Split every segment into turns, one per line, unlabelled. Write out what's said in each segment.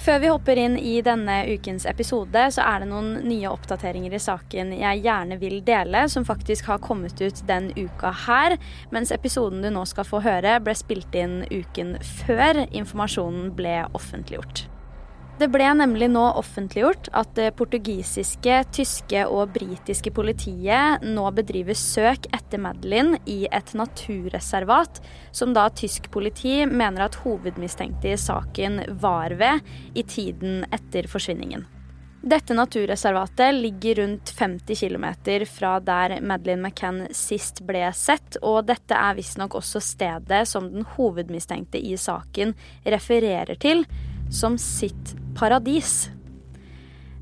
Før vi hopper inn i denne ukens episode, så er det noen nye oppdateringer i saken jeg gjerne vil dele, som faktisk har kommet ut den uka her, mens episoden du nå skal få høre, ble spilt inn uken før informasjonen ble offentliggjort. Det ble nemlig nå offentliggjort at det portugisiske, tyske og britiske politiet nå bedriver søk etter Madeline i et naturreservat, som da tysk politi mener at hovedmistenkte i saken var ved i tiden etter forsvinningen. Dette naturreservatet ligger rundt 50 km fra der Madeleine McCann sist ble sett, og dette er visstnok også stedet som den hovedmistenkte i saken refererer til som sitt paradis.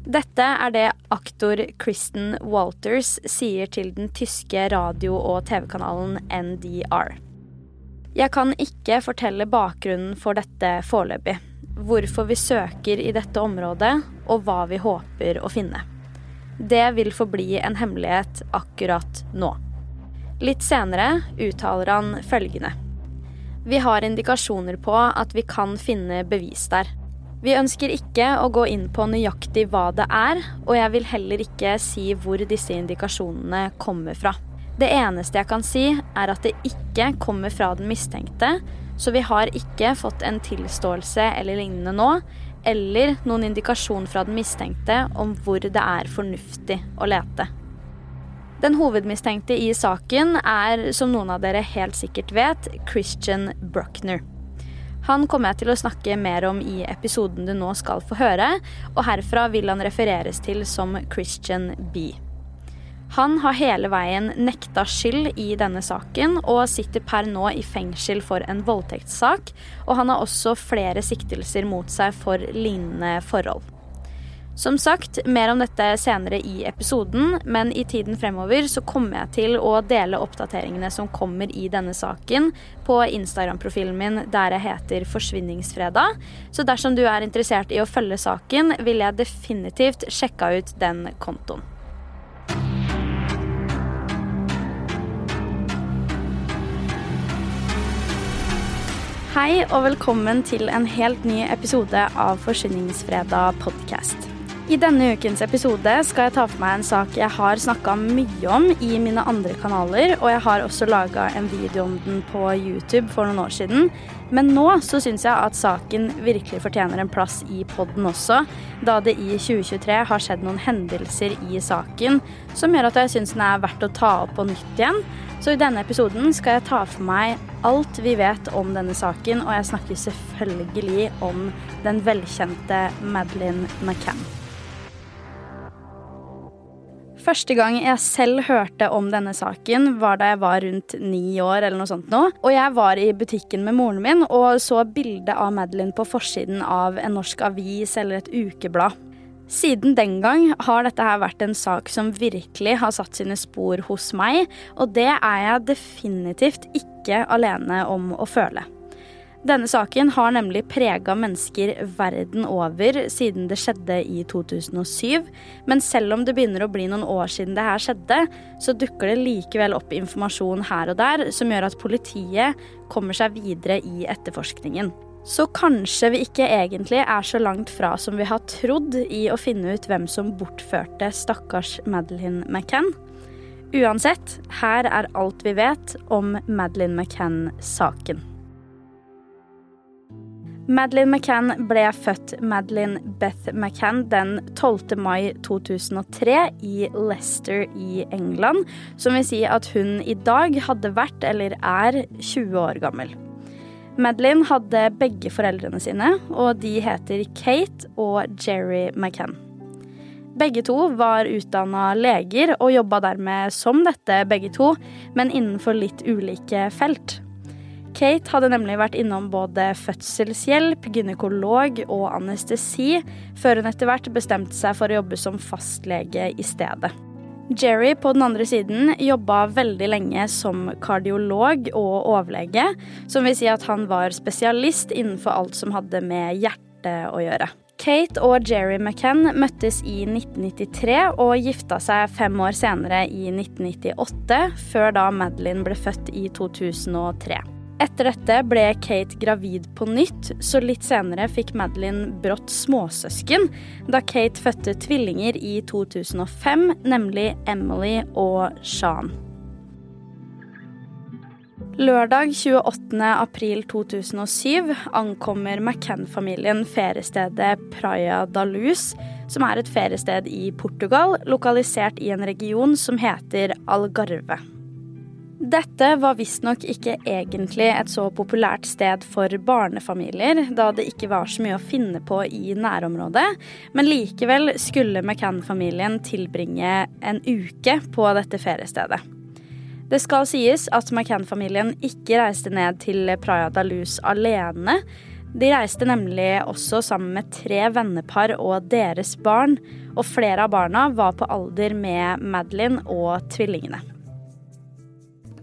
Dette er det aktor Kristen Walters sier til den tyske radio- og TV-kanalen NDR. Jeg kan ikke fortelle bakgrunnen for dette foreløpig, hvorfor vi søker i dette området, og hva vi håper å finne. Det vil forbli en hemmelighet akkurat nå. Litt senere uttaler han følgende. Vi har indikasjoner på at vi kan finne bevis der. Vi ønsker ikke å gå inn på nøyaktig hva det er, og jeg vil heller ikke si hvor disse indikasjonene kommer fra. Det eneste jeg kan si, er at det ikke kommer fra den mistenkte, så vi har ikke fått en tilståelse eller lignende nå, eller noen indikasjon fra den mistenkte om hvor det er fornuftig å lete. Den hovedmistenkte i saken er, som noen av dere helt sikkert vet, Christian Bruckner. Han kommer jeg til å snakke mer om i episoden du nå skal få høre, og herfra vil han refereres til som Christian B. Han har hele veien nekta skyld i denne saken, og sitter per nå i fengsel for en voldtektssak, og han har også flere siktelser mot seg for lignende forhold. Som sagt, mer om dette senere i episoden, men i tiden fremover så kommer jeg til å dele oppdateringene som kommer i denne saken på Instagram-profilen min der jeg heter Forsvinningsfredag. Så dersom du er interessert i å følge saken, vil jeg definitivt sjekke ut den kontoen. Hei og velkommen til en helt ny episode av Forsyningsfredag podkast. I denne ukens episode skal jeg ta for meg en sak jeg har snakka mye om i mine andre kanaler, og jeg har også laga en video om den på YouTube for noen år siden. Men nå så syns jeg at saken virkelig fortjener en plass i poden også, da det i 2023 har skjedd noen hendelser i saken som gjør at jeg syns den er verdt å ta opp på nytt igjen. Så i denne episoden skal jeg ta for meg alt vi vet om denne saken, og jeg snakker selvfølgelig om den velkjente Madeleine McCann. Første gang jeg selv hørte om denne saken, var da jeg var rundt ni år. eller noe sånt nå. Og jeg var i butikken med moren min og så bildet av Madeline på forsiden av en norsk avis eller et ukeblad. Siden den gang har dette her vært en sak som virkelig har satt sine spor hos meg, og det er jeg definitivt ikke alene om å føle. Denne saken har nemlig prega mennesker verden over siden det skjedde i 2007. Men selv om det begynner å bli noen år siden det her skjedde, så dukker det likevel opp informasjon her og der som gjør at politiet kommer seg videre i etterforskningen. Så kanskje vi ikke egentlig er så langt fra som vi har trodd i å finne ut hvem som bortførte stakkars Madeleine McCann. Uansett, her er alt vi vet om Madeleine McCann-saken. Madeleine McCann ble født Madeleine Beth McCann den 12. mai 2003 i Leicester i England, som vil si at hun i dag hadde vært, eller er, 20 år gammel. Madeline hadde begge foreldrene sine, og de heter Kate og Jerry McCann. Begge to var utdanna leger og jobba dermed som dette, begge to, men innenfor litt ulike felt. Kate hadde nemlig vært innom både fødselshjelp, gynekolog og anestesi, før hun etter hvert bestemte seg for å jobbe som fastlege i stedet. Jerry på den andre siden jobba veldig lenge som kardiolog og overlege, som vil si at han var spesialist innenfor alt som hadde med hjertet å gjøre. Kate og Jerry McCann møttes i 1993 og gifta seg fem år senere i 1998, før da Madeline ble født i 2003. Etter dette ble Kate gravid på nytt, så litt senere fikk Madeline brått småsøsken da Kate fødte tvillinger i 2005, nemlig Emily og Sean. Lørdag 28. april 2007 ankommer McCann-familien feriestedet Praia da Luz, som er et feriested i Portugal, lokalisert i en region som heter Algarve. Dette var visstnok ikke egentlig et så populært sted for barnefamilier, da det ikke var så mye å finne på i nærområdet, men likevel skulle McCann-familien tilbringe en uke på dette feriestedet. Det skal sies at McCann-familien ikke reiste ned til Praia da Luz alene. De reiste nemlig også sammen med tre vennepar og deres barn, og flere av barna var på alder med Madeline og tvillingene.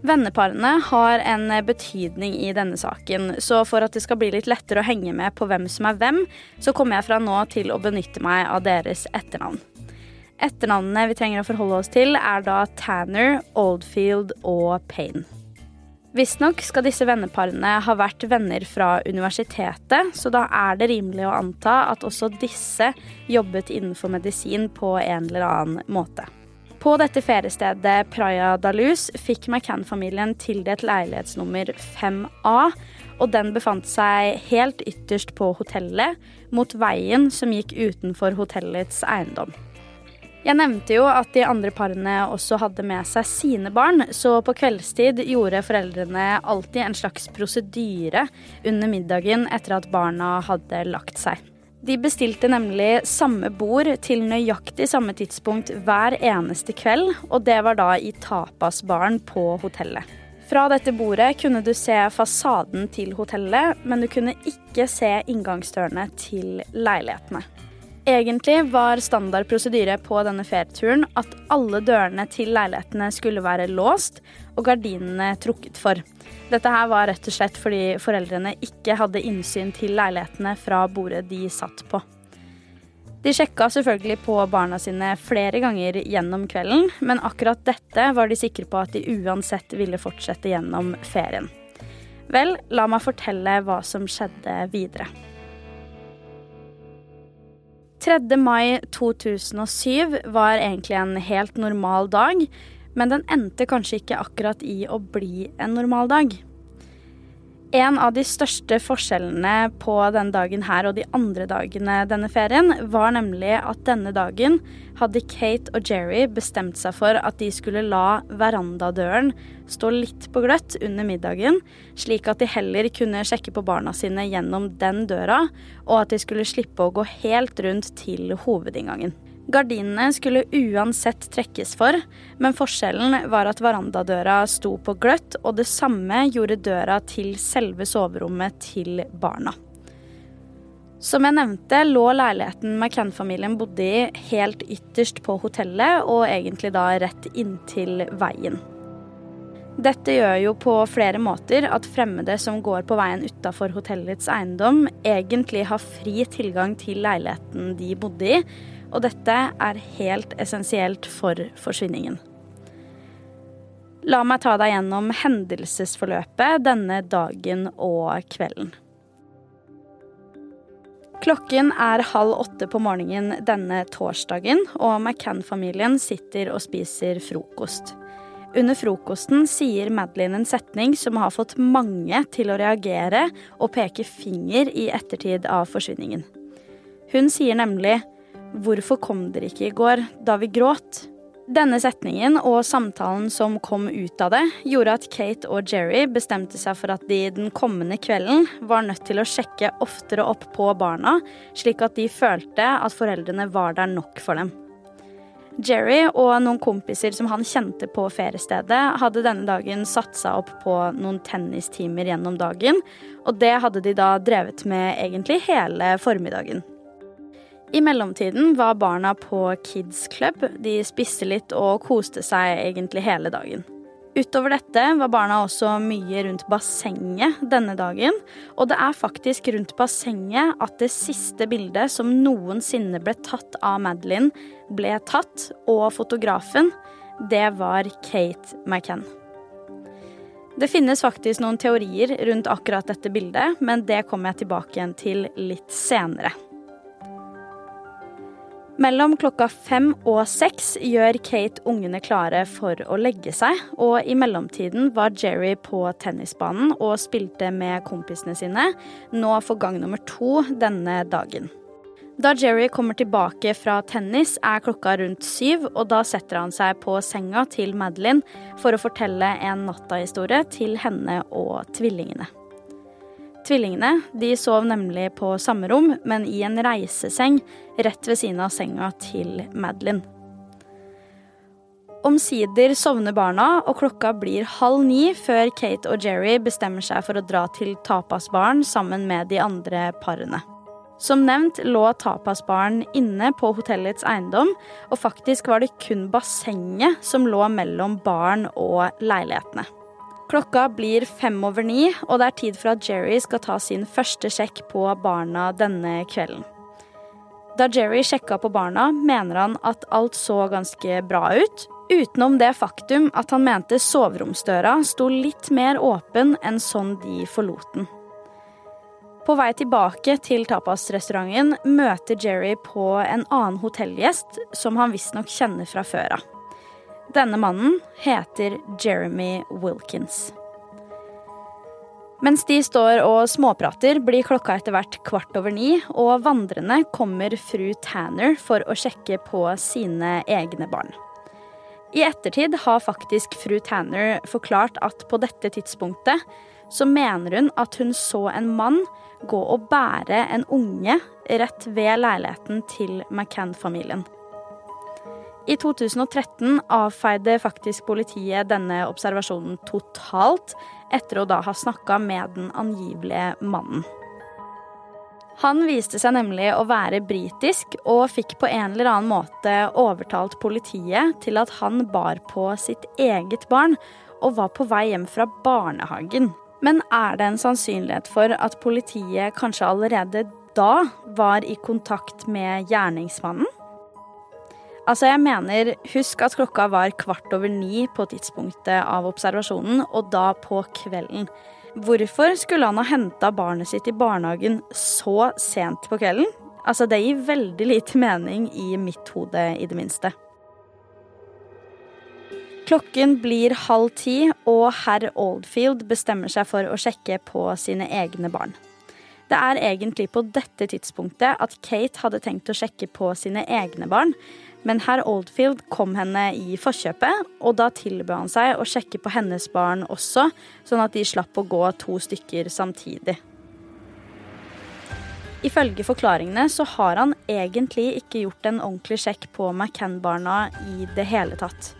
Venneparene har en betydning i denne saken, så for at det skal bli litt lettere å henge med på hvem som er hvem, så kommer jeg fra nå til å benytte meg av deres etternavn. Etternavnene vi trenger å forholde oss til, er da Tanner, Oldfield og Payne. Visstnok skal disse venneparene ha vært venner fra universitetet, så da er det rimelig å anta at også disse jobbet innenfor medisin på en eller annen måte. På dette feriestedet Praia da fikk McCann-familien tildelt leilighetsnummer 5A, og den befant seg helt ytterst på hotellet, mot veien som gikk utenfor hotellets eiendom. Jeg nevnte jo at de andre parene også hadde med seg sine barn, så på kveldstid gjorde foreldrene alltid en slags prosedyre under middagen etter at barna hadde lagt seg. De bestilte nemlig samme bord til nøyaktig samme tidspunkt hver eneste kveld, og det var da i tapasbaren på hotellet. Fra dette bordet kunne du se fasaden til hotellet, men du kunne ikke se inngangsdørene til leilighetene. Egentlig var standard prosedyre på denne ferieturen at alle dørene til leilighetene skulle være låst og gardinene trukket for. Dette her var rett og slett fordi foreldrene ikke hadde innsyn til leilighetene fra bordet de satt på. De sjekka selvfølgelig på barna sine flere ganger gjennom kvelden, men akkurat dette var de sikre på at de uansett ville fortsette gjennom ferien. Vel, la meg fortelle hva som skjedde videre. 3. mai 2007 var egentlig en helt normal dag, men den endte kanskje ikke akkurat i å bli en normal dag. En av de største forskjellene på denne dagen her og de andre dagene denne ferien, var nemlig at denne dagen hadde Kate og Jerry bestemt seg for at de skulle la verandadøren stå litt på gløtt under middagen, slik at de heller kunne sjekke på barna sine gjennom den døra, og at de skulle slippe å gå helt rundt til hovedinngangen. Gardinene skulle uansett trekkes for, men forskjellen var at verandadøra sto på gløtt, og det samme gjorde døra til selve soverommet til barna. Som jeg nevnte, lå leiligheten McCann-familien bodde i helt ytterst på hotellet, og egentlig da rett inntil veien. Dette gjør jo på flere måter at fremmede som går på veien utafor hotellets eiendom, egentlig har fri tilgang til leiligheten de bodde i, og dette er helt essensielt for forsvinningen. La meg ta deg gjennom hendelsesforløpet denne dagen og kvelden. Klokken er halv åtte på morgenen denne torsdagen, og McCann-familien sitter og spiser frokost. Under frokosten sier Madeline en setning som har fått mange til å reagere og peke finger i ettertid av forsvinningen. Hun sier nemlig 'Hvorfor kom dere ikke i går, da vi gråt?' Denne setningen og samtalen som kom ut av det, gjorde at Kate og Jerry bestemte seg for at de den kommende kvelden var nødt til å sjekke oftere opp på barna, slik at de følte at foreldrene var der nok for dem. Jerry og noen kompiser som han kjente på feriestedet, hadde denne dagen satt seg opp på noen tennistimer gjennom dagen, og det hadde de da drevet med egentlig hele formiddagen. I mellomtiden var barna på Kids Club. De spiste litt og koste seg egentlig hele dagen. Utover dette var barna også mye rundt bassenget denne dagen. Og det er faktisk rundt bassenget at det siste bildet som noensinne ble tatt av Madeline, ble tatt, og fotografen, det var Kate McCann. Det finnes faktisk noen teorier rundt akkurat dette bildet, men det kommer jeg tilbake igjen til litt senere. Mellom klokka fem og seks gjør Kate ungene klare for å legge seg, og i mellomtiden var Jerry på tennisbanen og spilte med kompisene sine, nå for gang nummer to denne dagen. Da Jerry kommer tilbake fra tennis, er klokka rundt syv, og da setter han seg på senga til Madeline for å fortelle en nattahistorie til henne og tvillingene. Tvillingene de sov nemlig på samme rom, men i en reiseseng rett ved siden av senga til Madeline. Omsider sovner barna, og klokka blir halv ni før Kate og Jerry bestemmer seg for å dra til tapasbaren sammen med de andre parene. Som nevnt lå tapasbaren inne på hotellets eiendom, og faktisk var det kun bassenget som lå mellom baren og leilighetene. Klokka blir fem over ni, og det er tid for at Jerry skal ta sin første sjekk på barna denne kvelden. Da Jerry sjekka på barna, mener han at alt så ganske bra ut, utenom det faktum at han mente soveromsdøra sto litt mer åpen enn sånn de forlot den. På vei tilbake til tapasrestauranten møter Jerry på en annen hotellgjest som han visstnok kjenner fra før av. Denne mannen heter Jeremy Wilkins. Mens de står og småprater, blir klokka etter hvert kvart over ni, og vandrende kommer fru Tanner for å sjekke på sine egne barn. I ettertid har faktisk fru Tanner forklart at på dette tidspunktet så mener hun at hun så en mann gå og bære en unge rett ved leiligheten til McCann-familien. I 2013 avfeide faktisk politiet denne observasjonen totalt, etter å da ha snakka med den angivelige mannen. Han viste seg nemlig å være britisk, og fikk på en eller annen måte overtalt politiet til at han bar på sitt eget barn og var på vei hjem fra barnehagen. Men er det en sannsynlighet for at politiet kanskje allerede da var i kontakt med gjerningsmannen? Altså, jeg mener, husk at klokka var kvart over ni på tidspunktet av observasjonen, og da på kvelden. Hvorfor skulle han ha henta barnet sitt i barnehagen så sent på kvelden? Altså, det gir veldig lite mening i mitt hode, i det minste. Klokken blir halv ti, og herr Oldfield bestemmer seg for å sjekke på sine egne barn. Det er egentlig på dette tidspunktet at Kate hadde tenkt å sjekke på sine egne barn, men herr Oldfield kom henne i forkjøpet, og da tilbød han seg å sjekke på hennes barn også, sånn at de slapp å gå to stykker samtidig. Ifølge forklaringene så har han egentlig ikke gjort en ordentlig sjekk på McCann-barna i det hele tatt.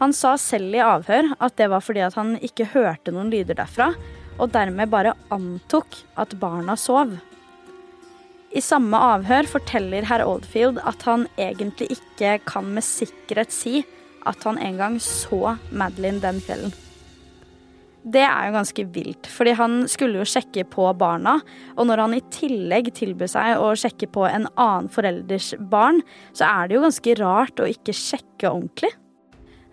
Han sa selv i avhør at det var fordi at han ikke hørte noen lyder derfra, og dermed bare antok at barna sov. I samme avhør forteller herr Oldfield at han egentlig ikke kan med sikkerhet si at han en gang så Madeline den kvelden. Det er jo ganske vilt, fordi han skulle jo sjekke på barna, og når han i tillegg tilbød seg å sjekke på en annen forelders barn, så er det jo ganske rart å ikke sjekke ordentlig.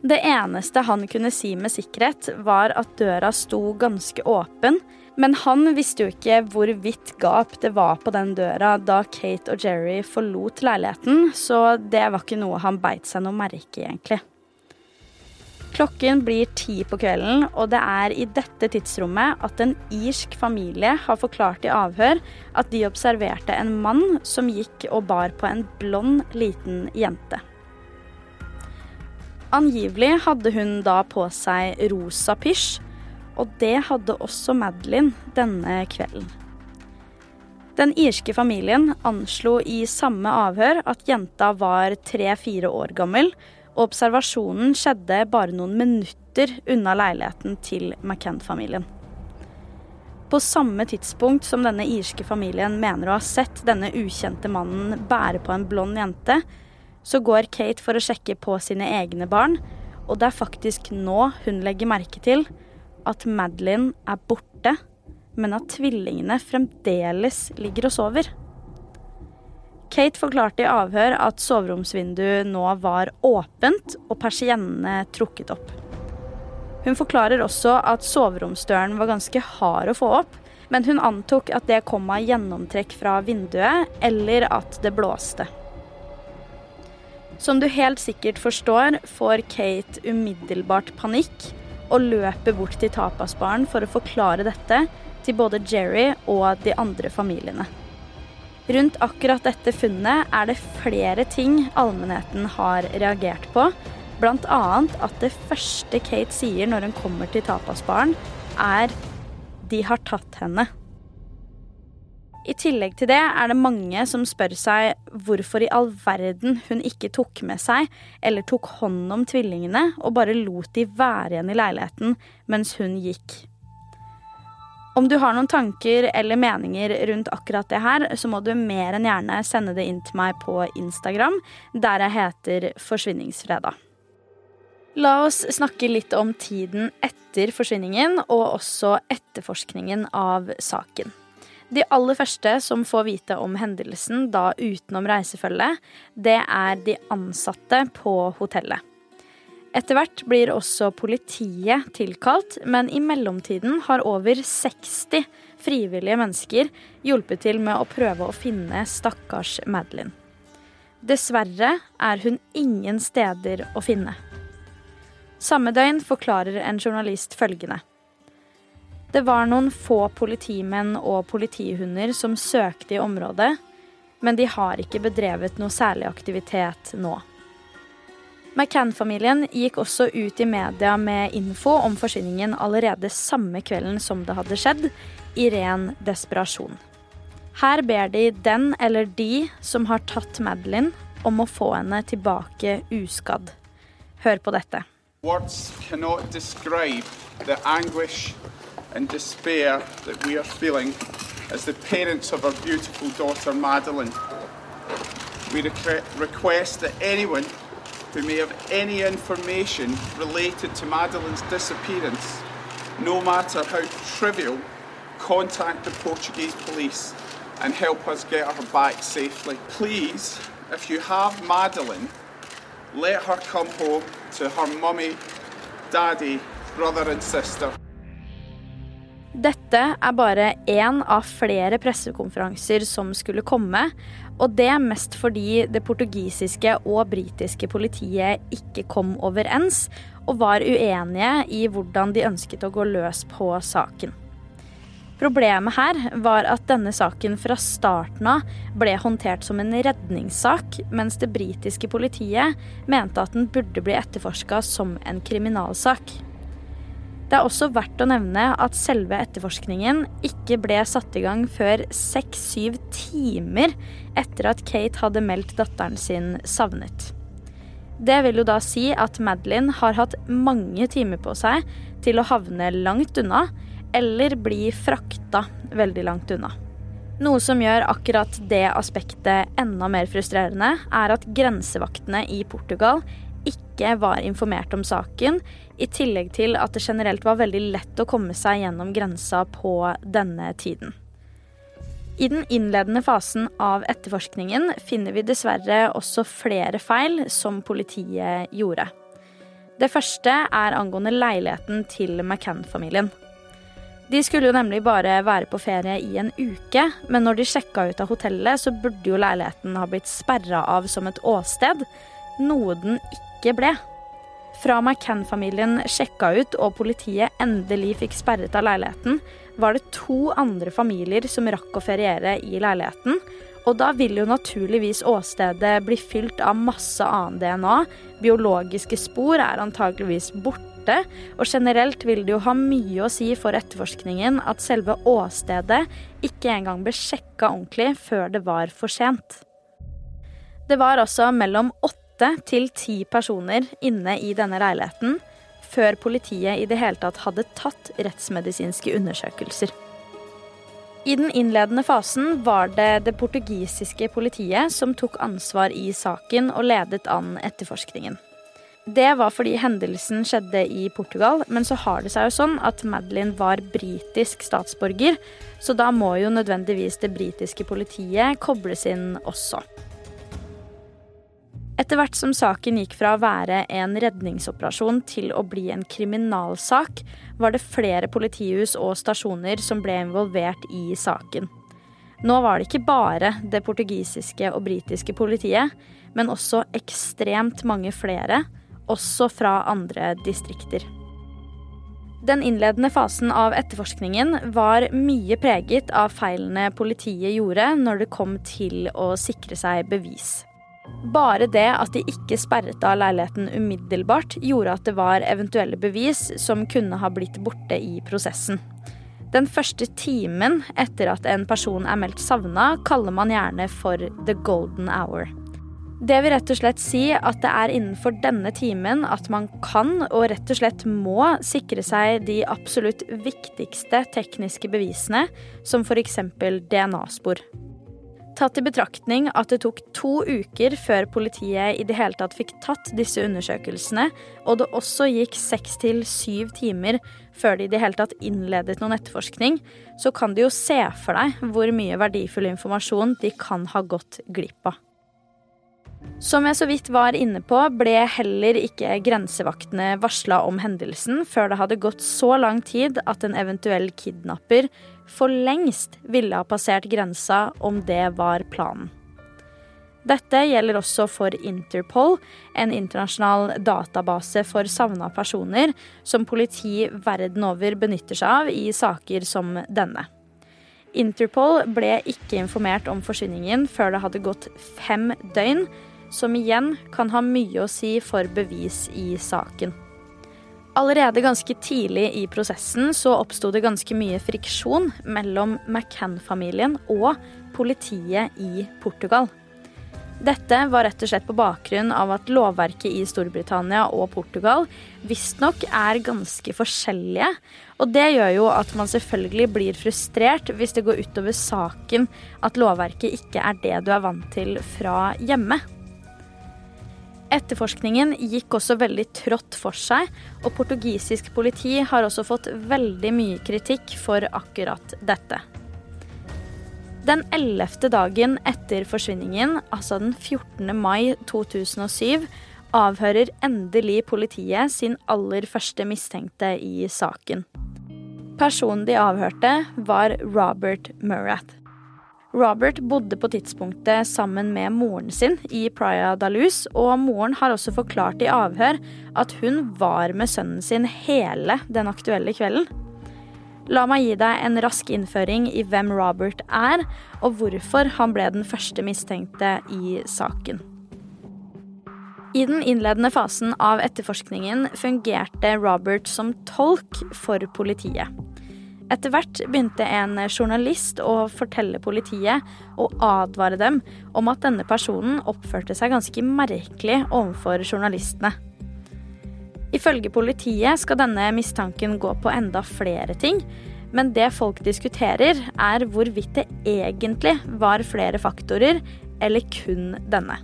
Det eneste han kunne si med sikkerhet, var at døra sto ganske åpen, men han visste jo ikke hvor vidt gap det var på den døra da Kate og Jerry forlot leiligheten, så det var ikke noe han beit seg noe merke i, egentlig. Klokken blir ti på kvelden, og det er i dette tidsrommet at en irsk familie har forklart i avhør at de observerte en mann som gikk og bar på en blond, liten jente. Angivelig hadde hun da på seg rosa pysj, og det hadde også Madeline denne kvelden. Den irske familien anslo i samme avhør at jenta var tre-fire år gammel, og observasjonen skjedde bare noen minutter unna leiligheten til McCann-familien. På samme tidspunkt som denne irske familien mener å ha sett denne ukjente mannen bære på en blond jente, så går Kate for å sjekke på sine egne barn, og det er faktisk nå hun legger merke til at Madeline er borte, men at tvillingene fremdeles ligger og sover. Kate forklarte i avhør at soveromsvinduet nå var åpent og persiennene trukket opp. Hun forklarer også at soveromsdøren var ganske hard å få opp, men hun antok at det kom av gjennomtrekk fra vinduet, eller at det blåste. Som du helt sikkert forstår, får Kate umiddelbart panikk og løper bort til tapasbaren for å forklare dette til både Jerry og de andre familiene. Rundt akkurat dette funnet er det flere ting allmennheten har reagert på, Bl.a. at det første Kate sier når hun kommer til tapasbaren, er 'de har tatt henne'. I tillegg til det er det mange som spør seg hvorfor i all verden hun ikke tok med seg eller tok hånd om tvillingene og bare lot de være igjen i leiligheten mens hun gikk. Om du har noen tanker eller meninger rundt akkurat det her, så må du mer enn gjerne sende det inn til meg på Instagram, der jeg heter Forsvinningsfredag. La oss snakke litt om tiden etter forsvinningen og også etterforskningen av saken. De aller første som får vite om hendelsen, da utenom reisefølget, det er de ansatte på hotellet. Etter hvert blir også politiet tilkalt, men i mellomtiden har over 60 frivillige mennesker hjulpet til med å prøve å finne stakkars Madeline. Dessverre er hun ingen steder å finne. Samme døgn forklarer en journalist følgende. Det var noen få politimenn og politihunder som søkte i området, men de har ikke bedrevet noe særlig aktivitet nå. McCann-familien gikk også ut i media med info om forsvinningen allerede samme kvelden som det hadde skjedd, i ren desperasjon. Her ber de den eller de som har tatt Madeline, om å få henne tilbake uskadd. Hør på dette.
Words cannot describe and despair that we are feeling as the parents of our beautiful daughter Madeline. We request that anyone who may have any information related to Madeline's disappearance, no matter how trivial, contact the Portuguese police and help us get her back safely. Please, if you have Madeline, let her come home to her mummy, daddy, brother and sister.
Dette er bare én av flere pressekonferanser som skulle komme, og det mest fordi det portugisiske og britiske politiet ikke kom overens og var uenige i hvordan de ønsket å gå løs på saken. Problemet her var at denne saken fra starten av ble håndtert som en redningssak, mens det britiske politiet mente at den burde bli etterforska som en kriminalsak. Det er også verdt å nevne at selve etterforskningen ikke ble satt i gang før seks-syv timer etter at Kate hadde meldt datteren sin savnet. Det vil jo da si at Madeline har hatt mange timer på seg til å havne langt unna, eller bli frakta veldig langt unna. Noe som gjør akkurat det aspektet enda mer frustrerende, er at grensevaktene i Portugal ikke var informert om saken, i tillegg til at det generelt var veldig lett å komme seg gjennom grensa på denne tiden. I den innledende fasen av etterforskningen finner vi dessverre også flere feil som politiet gjorde. Det første er angående leiligheten til McCann-familien. De skulle jo nemlig bare være på ferie i en uke, men når de sjekka ut av hotellet, så burde jo leiligheten ha blitt sperra av som et åsted, noe den ikke ble. Fra McCann-familien sjekka ut og politiet endelig fikk sperret av leiligheten, var det to andre familier som rakk å feriere i leiligheten. Og da vil jo naturligvis åstedet bli fylt av masse annen DNA. Biologiske spor er antageligvis borte. Og generelt vil det jo ha mye å si for etterforskningen at selve åstedet ikke engang ble sjekka ordentlig før det var for sent. Det var altså mellom åtte til ti personer inne i denne leiligheten før politiet i det hele tatt hadde tatt rettsmedisinske undersøkelser. I den innledende fasen var det det portugisiske politiet som tok ansvar i saken og ledet an etterforskningen. Det var fordi hendelsen skjedde i Portugal, men så har det seg jo sånn at Madeline var britisk statsborger, så da må jo nødvendigvis det britiske politiet kobles inn også. Etter hvert som saken gikk fra å være en redningsoperasjon til å bli en kriminalsak, var det flere politihus og stasjoner som ble involvert i saken. Nå var det ikke bare det portugisiske og britiske politiet, men også ekstremt mange flere, også fra andre distrikter. Den innledende fasen av etterforskningen var mye preget av feilene politiet gjorde når det kom til å sikre seg bevis. Bare det at de ikke sperret av leiligheten umiddelbart, gjorde at det var eventuelle bevis som kunne ha blitt borte i prosessen. Den første timen etter at en person er meldt savna, kaller man gjerne for the golden hour. Det vil rett og slett si at det er innenfor denne timen at man kan og rett og slett må sikre seg de absolutt viktigste tekniske bevisene, som f.eks. DNA-spor. Tatt i betraktning at det tok to uker før politiet i det hele tatt fikk tatt disse undersøkelsene, og det også gikk seks til syv timer før de i det hele tatt innledet noen etterforskning, så kan du jo se for deg hvor mye verdifull informasjon de kan ha gått glipp av. Som jeg så vidt var inne på, ble heller ikke grensevaktene varsla om hendelsen før det hadde gått så lang tid at en eventuell kidnapper for lengst ville ha passert grensa om det var planen. Dette gjelder også for Interpol, en internasjonal database for savna personer som politi verden over benytter seg av i saker som denne. Interpol ble ikke informert om forsvinningen før det hadde gått fem døgn, som igjen kan ha mye å si for bevis i saken. Allerede ganske tidlig i prosessen så oppsto det ganske mye friksjon mellom McCann-familien og politiet i Portugal. Dette var rett og slett på bakgrunn av at lovverket i Storbritannia og Portugal visstnok er ganske forskjellige. Og det gjør jo at man selvfølgelig blir frustrert hvis det går utover saken at lovverket ikke er det du er vant til fra hjemme. Etterforskningen gikk også veldig trått for seg, og portugisisk politi har også fått veldig mye kritikk for akkurat dette. Den ellevte dagen etter forsvinningen, altså den 14. mai 2007, avhører endelig politiet sin aller første mistenkte i saken. Personen de avhørte, var Robert Murath. Robert bodde på tidspunktet sammen med moren sin i Praia da Luz, og moren har også forklart i avhør at hun var med sønnen sin hele den aktuelle kvelden. La meg gi deg en rask innføring i hvem Robert er, og hvorfor han ble den første mistenkte i saken. I den innledende fasen av etterforskningen fungerte Robert som tolk for politiet. Etter hvert begynte en journalist å fortelle politiet og advare dem om at denne personen oppførte seg ganske merkelig overfor journalistene. Ifølge politiet skal denne mistanken gå på enda flere ting, men det folk diskuterer, er hvorvidt det egentlig var flere faktorer, eller kun denne.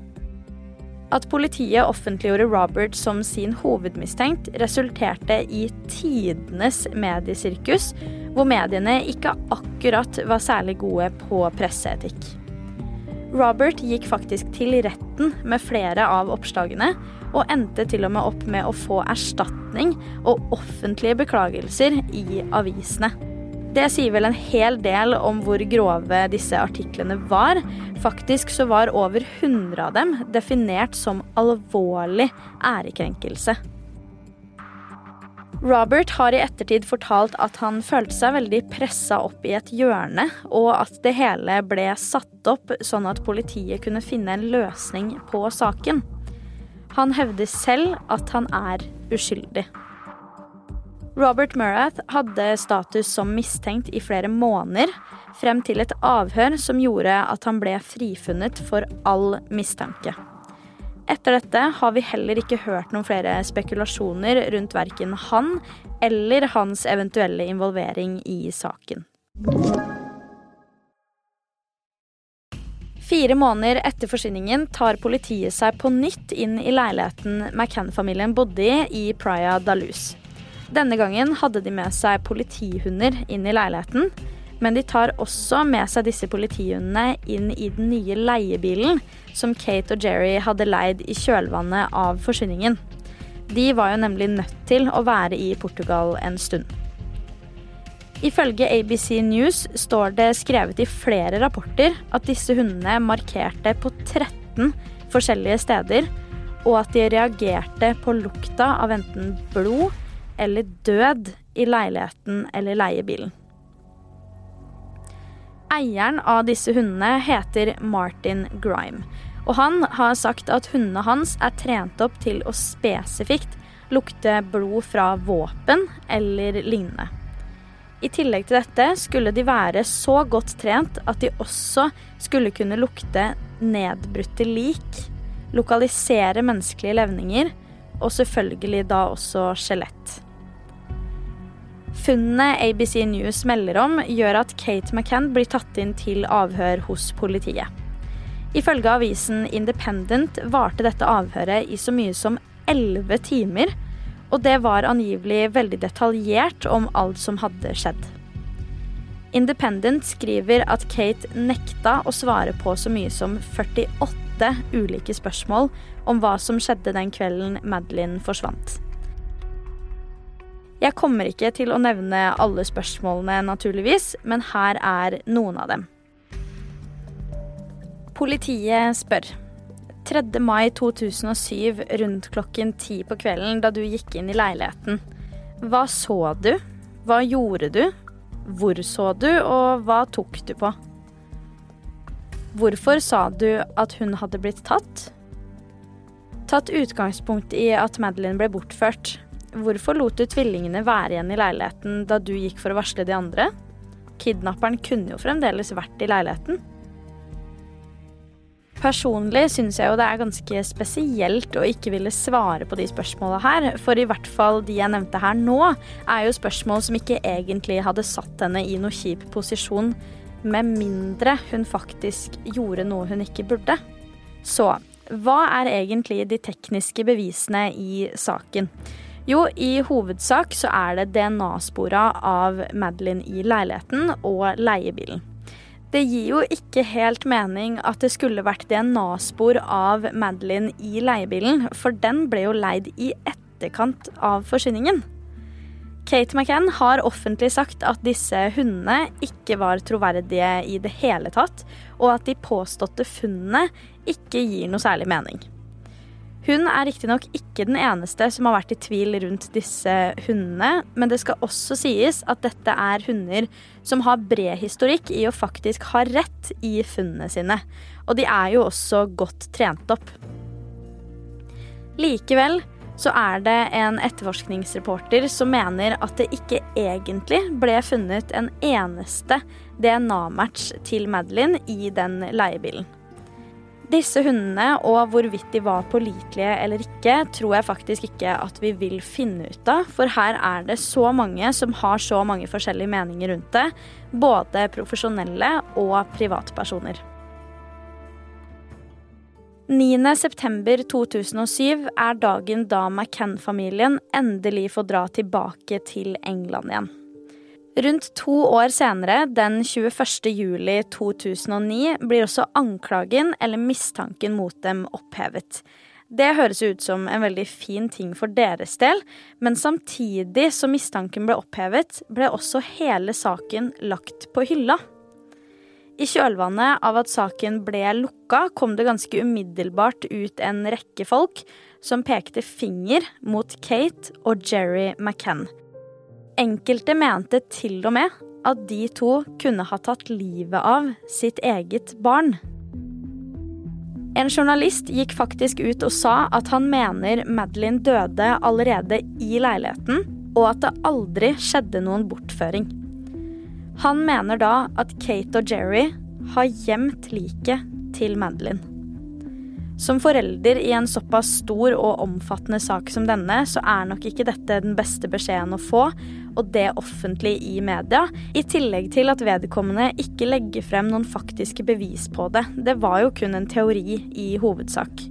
At politiet offentliggjorde Robert som sin hovedmistenkt, resulterte i tidenes mediesirkus, hvor mediene ikke akkurat var særlig gode på presseetikk. Robert gikk faktisk til retten med flere av oppslagene, og endte til og med opp med å få erstatning og offentlige beklagelser i avisene. Det sier vel en hel del om hvor grove disse artiklene var. Faktisk så var over 100 av dem definert som alvorlig ærekrenkelse. Robert har i ettertid fortalt at han følte seg veldig pressa opp i et hjørne, og at det hele ble satt opp sånn at politiet kunne finne en løsning på saken. Han hevder selv at han er uskyldig. Robert Murath hadde status som mistenkt i flere måneder, frem til et avhør som gjorde at han ble frifunnet for all mistanke. Etter dette har vi heller ikke hørt noen flere spekulasjoner rundt verken han eller hans eventuelle involvering i saken. Fire måneder etter forsvinningen tar politiet seg på nytt inn i leiligheten McCann-familien bodde i i Praia da. Denne gangen hadde de med seg politihunder inn i leiligheten, men de tar også med seg disse politihundene inn i den nye leiebilen som Kate og Jerry hadde leid i kjølvannet av forsvinningen. De var jo nemlig nødt til å være i Portugal en stund. Ifølge ABC News står det skrevet i flere rapporter at disse hundene markerte på 13 forskjellige steder, og at de reagerte på lukta av enten blod eller død i leiligheten eller leiebilen. Eieren av disse hundene heter Martin Grime. Og han har sagt at hundene hans er trent opp til å spesifikt lukte blod fra våpen eller lignende. I tillegg til dette skulle de være så godt trent at de også skulle kunne lukte nedbrutte lik, lokalisere menneskelige levninger og selvfølgelig da også skjelett. Funnene ABC News melder om, gjør at Kate McCann blir tatt inn til avhør hos politiet. Ifølge avisen Independent varte dette avhøret i så mye som elleve timer, og det var angivelig veldig detaljert om alt som hadde skjedd. Independent skriver at Kate nekta å svare på så mye som 48 ulike spørsmål om hva som skjedde den kvelden Madeline forsvant. Jeg kommer ikke til å nevne alle spørsmålene, naturligvis, men her er noen av dem. Politiet spør. 3. mai 2007 rundt klokken ti på kvelden da du gikk inn i leiligheten. Hva så du? Hva gjorde du? Hvor så du, og hva tok du på? Hvorfor sa du at hun hadde blitt tatt? Tatt utgangspunkt i at Madeline ble bortført. Hvorfor lot du tvillingene være igjen i leiligheten da du gikk for å varsle de andre? Kidnapperen kunne jo fremdeles vært i leiligheten. Personlig syns jeg jo det er ganske spesielt å ikke ville svare på de spørsmåla her, for i hvert fall de jeg nevnte her nå, er jo spørsmål som ikke egentlig hadde satt henne i noe kjip posisjon, med mindre hun faktisk gjorde noe hun ikke burde. Så hva er egentlig de tekniske bevisene i saken? Jo, i hovedsak så er det DNA-spora av Madeline i leiligheten og leiebilen. Det gir jo ikke helt mening at det skulle vært DNA-spor av Madeline i leiebilen, for den ble jo leid i etterkant av forsvinningen. Kate McCann har offentlig sagt at disse hundene ikke var troverdige i det hele tatt, og at de påståtte funnene ikke gir noe særlig mening. Hun er riktignok ikke den eneste som har vært i tvil rundt disse hundene, men det skal også sies at dette er hunder som har bred historikk i å faktisk ha rett i funnene sine. Og de er jo også godt trent opp. Likevel så er det en etterforskningsreporter som mener at det ikke egentlig ble funnet en eneste DNA-match til Madeline i den leiebilen. Disse hundene og hvorvidt de var pålitelige eller ikke, tror jeg faktisk ikke at vi vil finne ut av. For her er det så mange som har så mange forskjellige meninger rundt det. Både profesjonelle og privatpersoner. 9.9.2007 er dagen da McCann-familien endelig får dra tilbake til England igjen. Rundt to år senere, den 21. juli 2009, blir også anklagen eller mistanken mot dem opphevet. Det høres ut som en veldig fin ting for deres del, men samtidig som mistanken ble opphevet, ble også hele saken lagt på hylla. I kjølvannet av at saken ble lukka, kom det ganske umiddelbart ut en rekke folk som pekte finger mot Kate og Jerry McCann. Enkelte mente til og med at de to kunne ha tatt livet av sitt eget barn. En journalist gikk faktisk ut og sa at han mener Madeline døde allerede i leiligheten, og at det aldri skjedde noen bortføring. Han mener da at Kate og Jerry har gjemt liket til Madeline. Som forelder i en såpass stor og omfattende sak som denne, så er nok ikke dette den beste beskjeden å få, og det offentlig i media, i tillegg til at vedkommende ikke legger frem noen faktiske bevis på det. Det var jo kun en teori i hovedsak.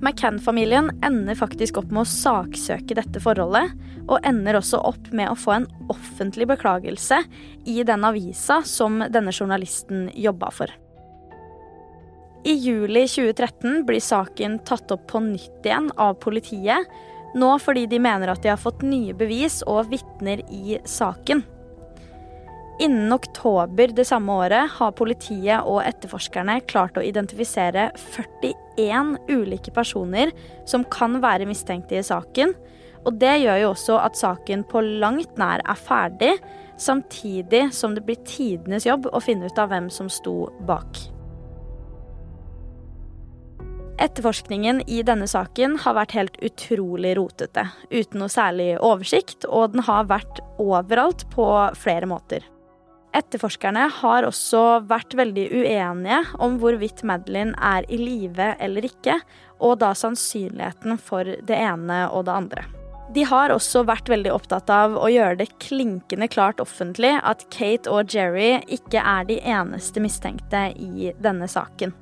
McCann-familien ender faktisk opp med å saksøke dette forholdet, og ender også opp med å få en offentlig beklagelse i den avisa som denne journalisten jobba for. I juli 2013 blir saken tatt opp på nytt igjen av politiet, nå fordi de mener at de har fått nye bevis og vitner i saken. Innen oktober det samme året har politiet og etterforskerne klart å identifisere 41 ulike personer som kan være mistenkte i saken. Og det gjør jo også at saken på langt nær er ferdig, samtidig som det blir tidenes jobb å finne ut av hvem som sto bak. Etterforskningen i denne saken har vært helt utrolig rotete, uten noe særlig oversikt, og den har vært overalt på flere måter. Etterforskerne har også vært veldig uenige om hvorvidt Madeline er i live eller ikke, og da sannsynligheten for det ene og det andre. De har også vært veldig opptatt av å gjøre det klinkende klart offentlig at Kate og Jerry ikke er de eneste mistenkte i denne saken.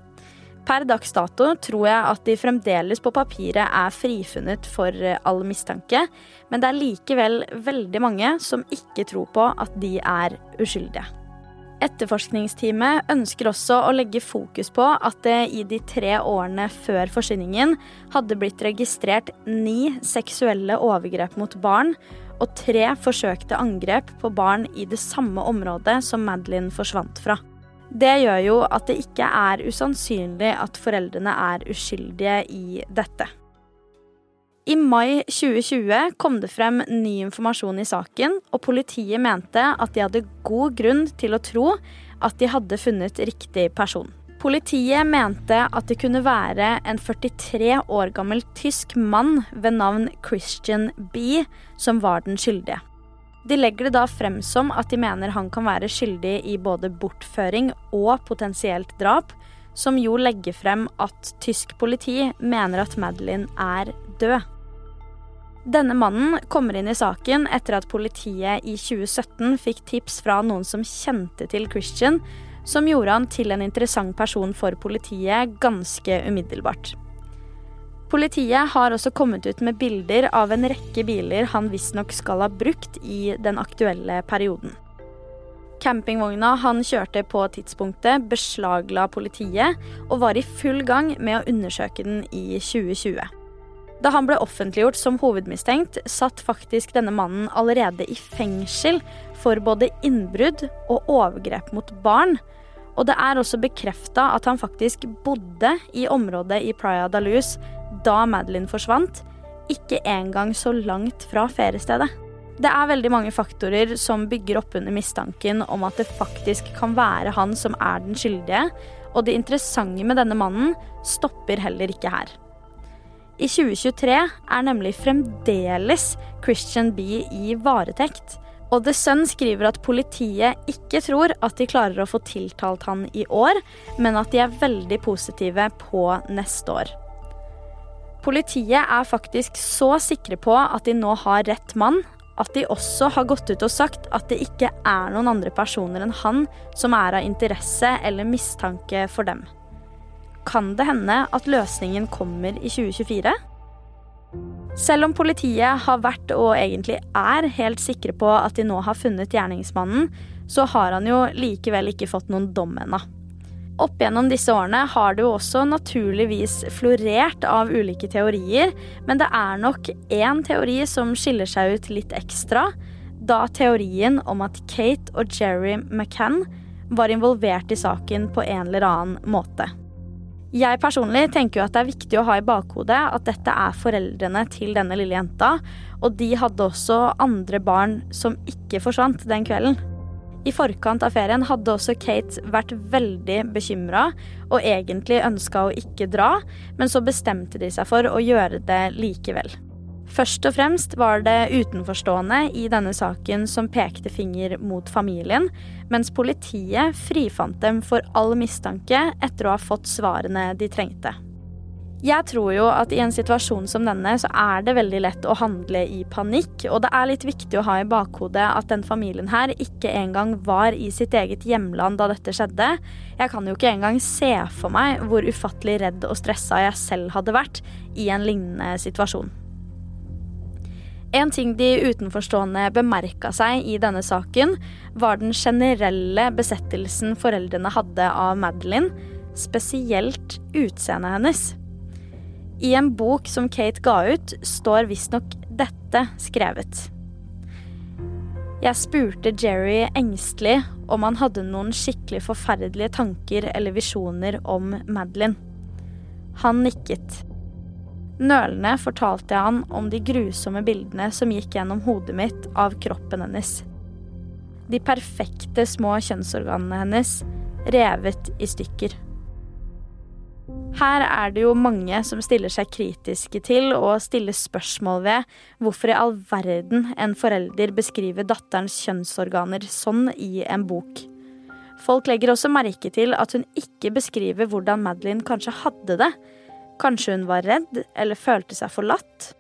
Per dags dato tror jeg at de fremdeles på papiret er frifunnet for eh, all mistanke, men det er likevel veldig mange som ikke tror på at de er uskyldige. Etterforskningsteamet ønsker også å legge fokus på at det i de tre årene før forsvinningen hadde blitt registrert ni seksuelle overgrep mot barn og tre forsøkte angrep på barn i det samme området som Madeline forsvant fra. Det gjør jo at det ikke er usannsynlig at foreldrene er uskyldige i dette. I mai 2020 kom det frem ny informasjon i saken, og politiet mente at de hadde god grunn til å tro at de hadde funnet riktig person. Politiet mente at det kunne være en 43 år gammel tysk mann ved navn Christian B som var den skyldige. De legger det da frem som at de mener han kan være skyldig i både bortføring og potensielt drap, som jo legger frem at tysk politi mener at Madeline er død. Denne mannen kommer inn i saken etter at politiet i 2017 fikk tips fra noen som kjente til Christian, som gjorde han til en interessant person for politiet ganske umiddelbart. Politiet har også kommet ut med bilder av en rekke biler han visstnok skal ha brukt i den aktuelle perioden. Campingvogna han kjørte på tidspunktet, beslagla politiet og var i full gang med å undersøke den i 2020. Da han ble offentliggjort som hovedmistenkt, satt faktisk denne mannen allerede i fengsel for både innbrudd og overgrep mot barn. Og det er også bekrefta at han faktisk bodde i området i Praia da Luz da Madeline forsvant, ikke engang så langt fra feriestedet. Det er veldig mange faktorer som bygger opp under mistanken om at det faktisk kan være han som er den skyldige, og det interessante med denne mannen stopper heller ikke her. I 2023 er nemlig fremdeles Christian B i varetekt. Og The Sun skriver at politiet ikke tror at de klarer å få tiltalt han i år, men at de er veldig positive på neste år. Politiet er faktisk så sikre på at de nå har rett mann, at de også har gått ut og sagt at det ikke er noen andre personer enn han som er av interesse eller mistanke for dem. Kan det hende at løsningen kommer i 2024? Selv om politiet har vært og egentlig er helt sikre på at de nå har funnet gjerningsmannen, så har han jo likevel ikke fått noen dom ennå. Opp gjennom disse årene har det jo også naturligvis florert av ulike teorier, men det er nok én teori som skiller seg ut litt ekstra. Da teorien om at Kate og Jerry McCann var involvert i saken på en eller annen måte. Jeg personlig tenker jo at det er viktig å ha i bakhodet at dette er foreldrene til denne lille jenta, og de hadde også andre barn som ikke forsvant den kvelden. I forkant av ferien hadde også Kate vært veldig bekymra og egentlig ønska å ikke dra, men så bestemte de seg for å gjøre det likevel. Først og fremst var det utenforstående i denne saken som pekte finger mot familien, mens politiet frifant dem for all mistanke etter å ha fått svarene de trengte. Jeg tror jo at i en situasjon som denne, så er det veldig lett å handle i panikk, og det er litt viktig å ha i bakhodet at den familien her ikke engang var i sitt eget hjemland da dette skjedde. Jeg kan jo ikke engang se for meg hvor ufattelig redd og stressa jeg selv hadde vært i en lignende situasjon. En ting de utenforstående bemerka seg i denne saken, var den generelle besettelsen foreldrene hadde av Madeline, spesielt utseendet hennes. I en bok som Kate ga ut, står visstnok dette skrevet. Jeg spurte Jerry engstelig om han hadde noen skikkelig forferdelige tanker eller visjoner om Madeline. Han nikket. Nølende fortalte jeg han om de grusomme bildene som gikk gjennom hodet mitt av kroppen hennes. De perfekte små kjønnsorganene hennes revet i stykker. Her er det jo mange som stiller seg kritiske til og stiller spørsmål ved hvorfor i all verden en forelder beskriver datterens kjønnsorganer sånn i en bok. Folk legger også merke til at hun ikke beskriver hvordan Madeline kanskje hadde det, Kanskje hun var redd eller følte seg forlatt?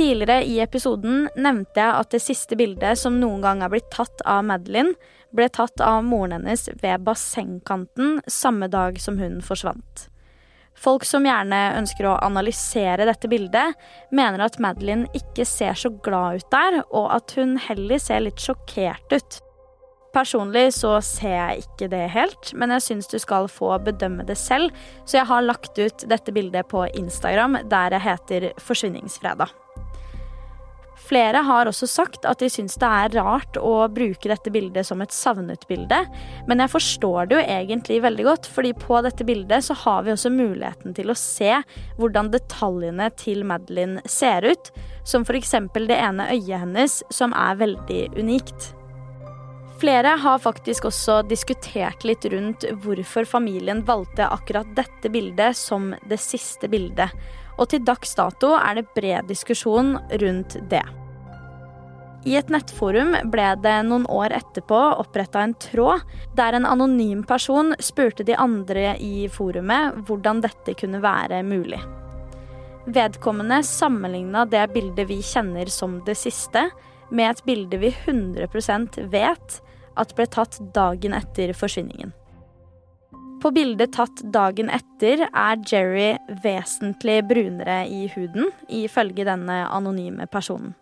Tidligere i episoden nevnte jeg at det siste bildet som noen gang er blitt tatt av Madeline, ble tatt av moren hennes ved bassengkanten samme dag som hun forsvant. Folk som gjerne ønsker å analysere dette bildet, mener at Madeline ikke ser så glad ut der, og at hun heller ser litt sjokkert ut. Personlig så ser jeg ikke det helt, men jeg syns du skal få bedømme det selv, så jeg har lagt ut dette bildet på Instagram, der jeg heter Forsvinningsfredag. Flere har også sagt at de syns det er rart å bruke dette bildet som et savnet-bilde, men jeg forstår det jo egentlig veldig godt, fordi på dette bildet så har vi også muligheten til å se hvordan detaljene til Madeline ser ut, som f.eks. det ene øyet hennes, som er veldig unikt. Flere har faktisk også diskutert litt rundt hvorfor familien valgte akkurat dette bildet som det siste bildet. Og til dags dato er det bred diskusjon rundt det. I et nettforum ble det noen år etterpå oppretta en tråd der en anonym person spurte de andre i forumet hvordan dette kunne være mulig. Vedkommende sammenligna det bildet vi kjenner som det siste, med et bilde vi 100% vet at ble tatt dagen etter forsvinningen. På bildet tatt dagen etter er Jerry vesentlig brunere i huden, ifølge denne anonyme personen.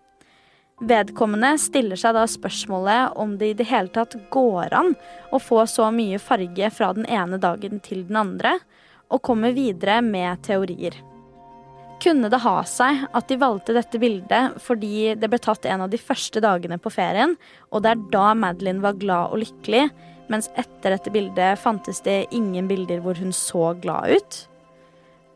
Vedkommende stiller seg da spørsmålet om det i det hele tatt går an å få så mye farge fra den ene dagen til den andre, og kommer videre med teorier. Kunne det ha seg at de valgte dette bildet fordi det ble tatt en av de første dagene på ferien, og det er da Madeline var glad og lykkelig, mens etter dette bildet fantes det ingen bilder hvor hun så glad ut?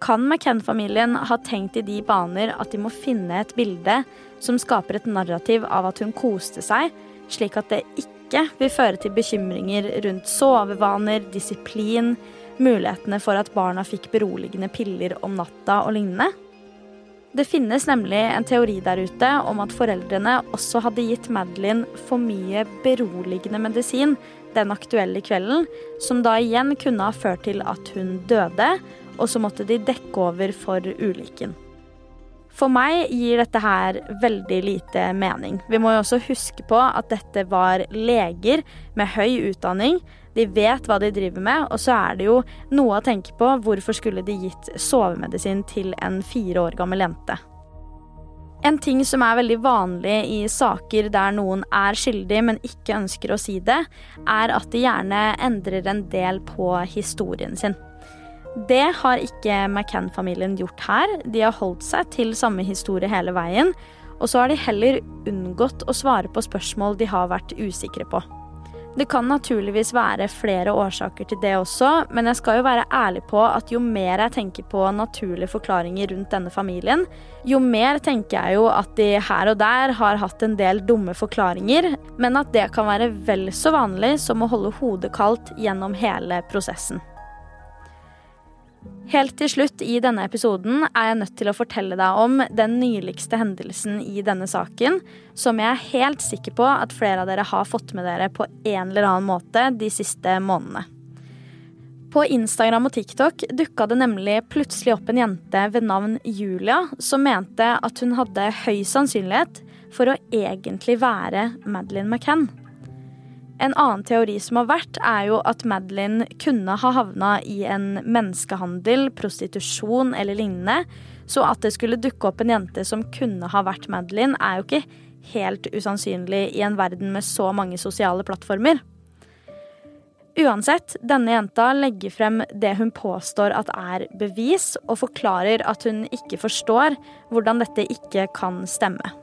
Kan McCann-familien ha tenkt i de baner at de må finne et bilde som skaper et narrativ av at hun koste seg, slik at det ikke vil føre til bekymringer rundt sovevaner, disiplin, mulighetene for at barna fikk beroligende piller om natta og lignende? Det finnes nemlig en teori der ute om at foreldrene også hadde gitt Madeline for mye beroligende medisin den aktuelle kvelden, som da igjen kunne ha ført til at hun døde, og så måtte de dekke over for ulykken. For meg gir dette her veldig lite mening. Vi må jo også huske på at dette var leger med høy utdanning de vet hva de driver med, og så er det jo noe å tenke på. Hvorfor skulle de gitt sovemedisin til en fire år gammel jente? En ting som er veldig vanlig i saker der noen er skyldig, men ikke ønsker å si det, er at de gjerne endrer en del på historien sin. Det har ikke McCann-familien gjort her. De har holdt seg til samme historie hele veien. Og så har de heller unngått å svare på spørsmål de har vært usikre på. Det kan naturligvis være flere årsaker til det også, men jeg skal jo være ærlig på at jo mer jeg tenker på naturlige forklaringer rundt denne familien, jo mer tenker jeg jo at de her og der har hatt en del dumme forklaringer, men at det kan være vel så vanlig som å holde hodet kaldt gjennom hele prosessen. Helt til slutt i denne episoden er jeg nødt til å fortelle deg om den nyligste hendelsen i denne saken, som jeg er helt sikker på at flere av dere har fått med dere på en eller annen måte de siste månedene. På Instagram og TikTok dukka det nemlig plutselig opp en jente ved navn Julia som mente at hun hadde høy sannsynlighet for å egentlig være Madeleine McCann. En annen teori som har vært, er jo at Madeline kunne ha havna i en menneskehandel, prostitusjon eller lignende. Så at det skulle dukke opp en jente som kunne ha vært Madeline, er jo ikke helt usannsynlig i en verden med så mange sosiale plattformer. Uansett, denne jenta legger frem det hun påstår at er bevis, og forklarer at hun ikke forstår hvordan dette ikke kan stemme.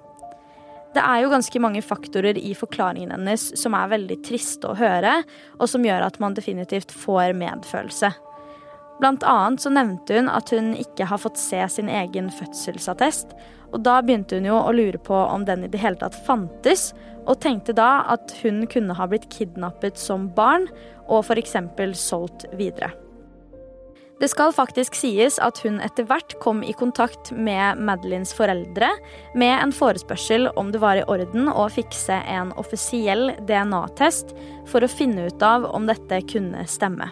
Det er jo ganske mange faktorer i forklaringen hennes som er veldig triste å høre, og som gjør at man definitivt får medfølelse. Blant annet så nevnte hun at hun ikke har fått se sin egen fødselsattest, og da begynte hun jo å lure på om den i det hele tatt fantes, og tenkte da at hun kunne ha blitt kidnappet som barn og f.eks. solgt videre. Det skal faktisk sies at hun etter hvert kom i kontakt med Madelines foreldre med en forespørsel om det var i orden å fikse en offisiell DNA-test for å finne ut av om dette kunne stemme.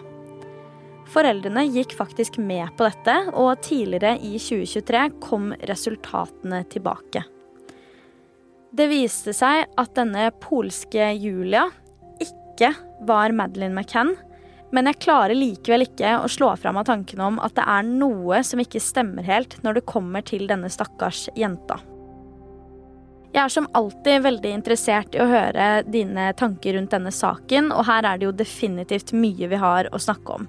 Foreldrene gikk faktisk med på dette, og tidligere i 2023 kom resultatene tilbake. Det viste seg at denne polske Julia ikke var Madeleine McCann, men jeg klarer likevel ikke å slå fra meg tanken om at det er noe som ikke stemmer helt når det kommer til denne stakkars jenta. Jeg er som alltid veldig interessert i å høre dine tanker rundt denne saken, og her er det jo definitivt mye vi har å snakke om.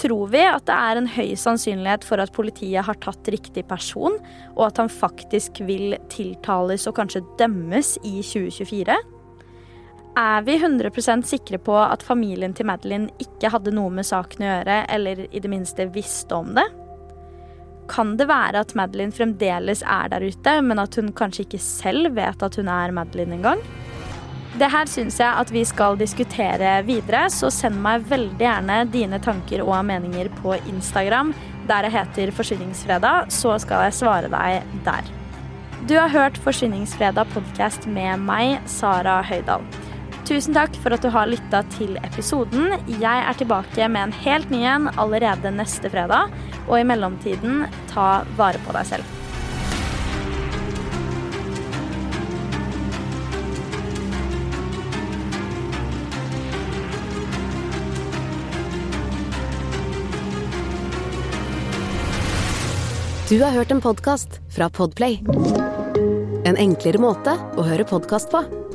Tror vi at det er en høy sannsynlighet for at politiet har tatt riktig person, og at han faktisk vil tiltales og kanskje dømmes i 2024? Er vi 100% sikre på at familien til Madeline ikke hadde noe med saken å gjøre, eller i det minste visste om det? Kan det være at Madeline fremdeles er der ute, men at hun kanskje ikke selv vet at hun er Madeline engang? Det her syns jeg at vi skal diskutere videre, så send meg veldig gjerne dine tanker og meninger på Instagram, der jeg heter Forsyningsfredag, så skal jeg svare deg der. Du har hørt Forsyningsfredag podkast med meg, Sara Høydahl. Tusen takk for at du har lytta til episoden. Jeg er tilbake med en helt ny en allerede neste fredag. Og i mellomtiden, ta vare på deg selv.
Du har hørt en podkast fra Podplay. En enklere måte å høre podkast på.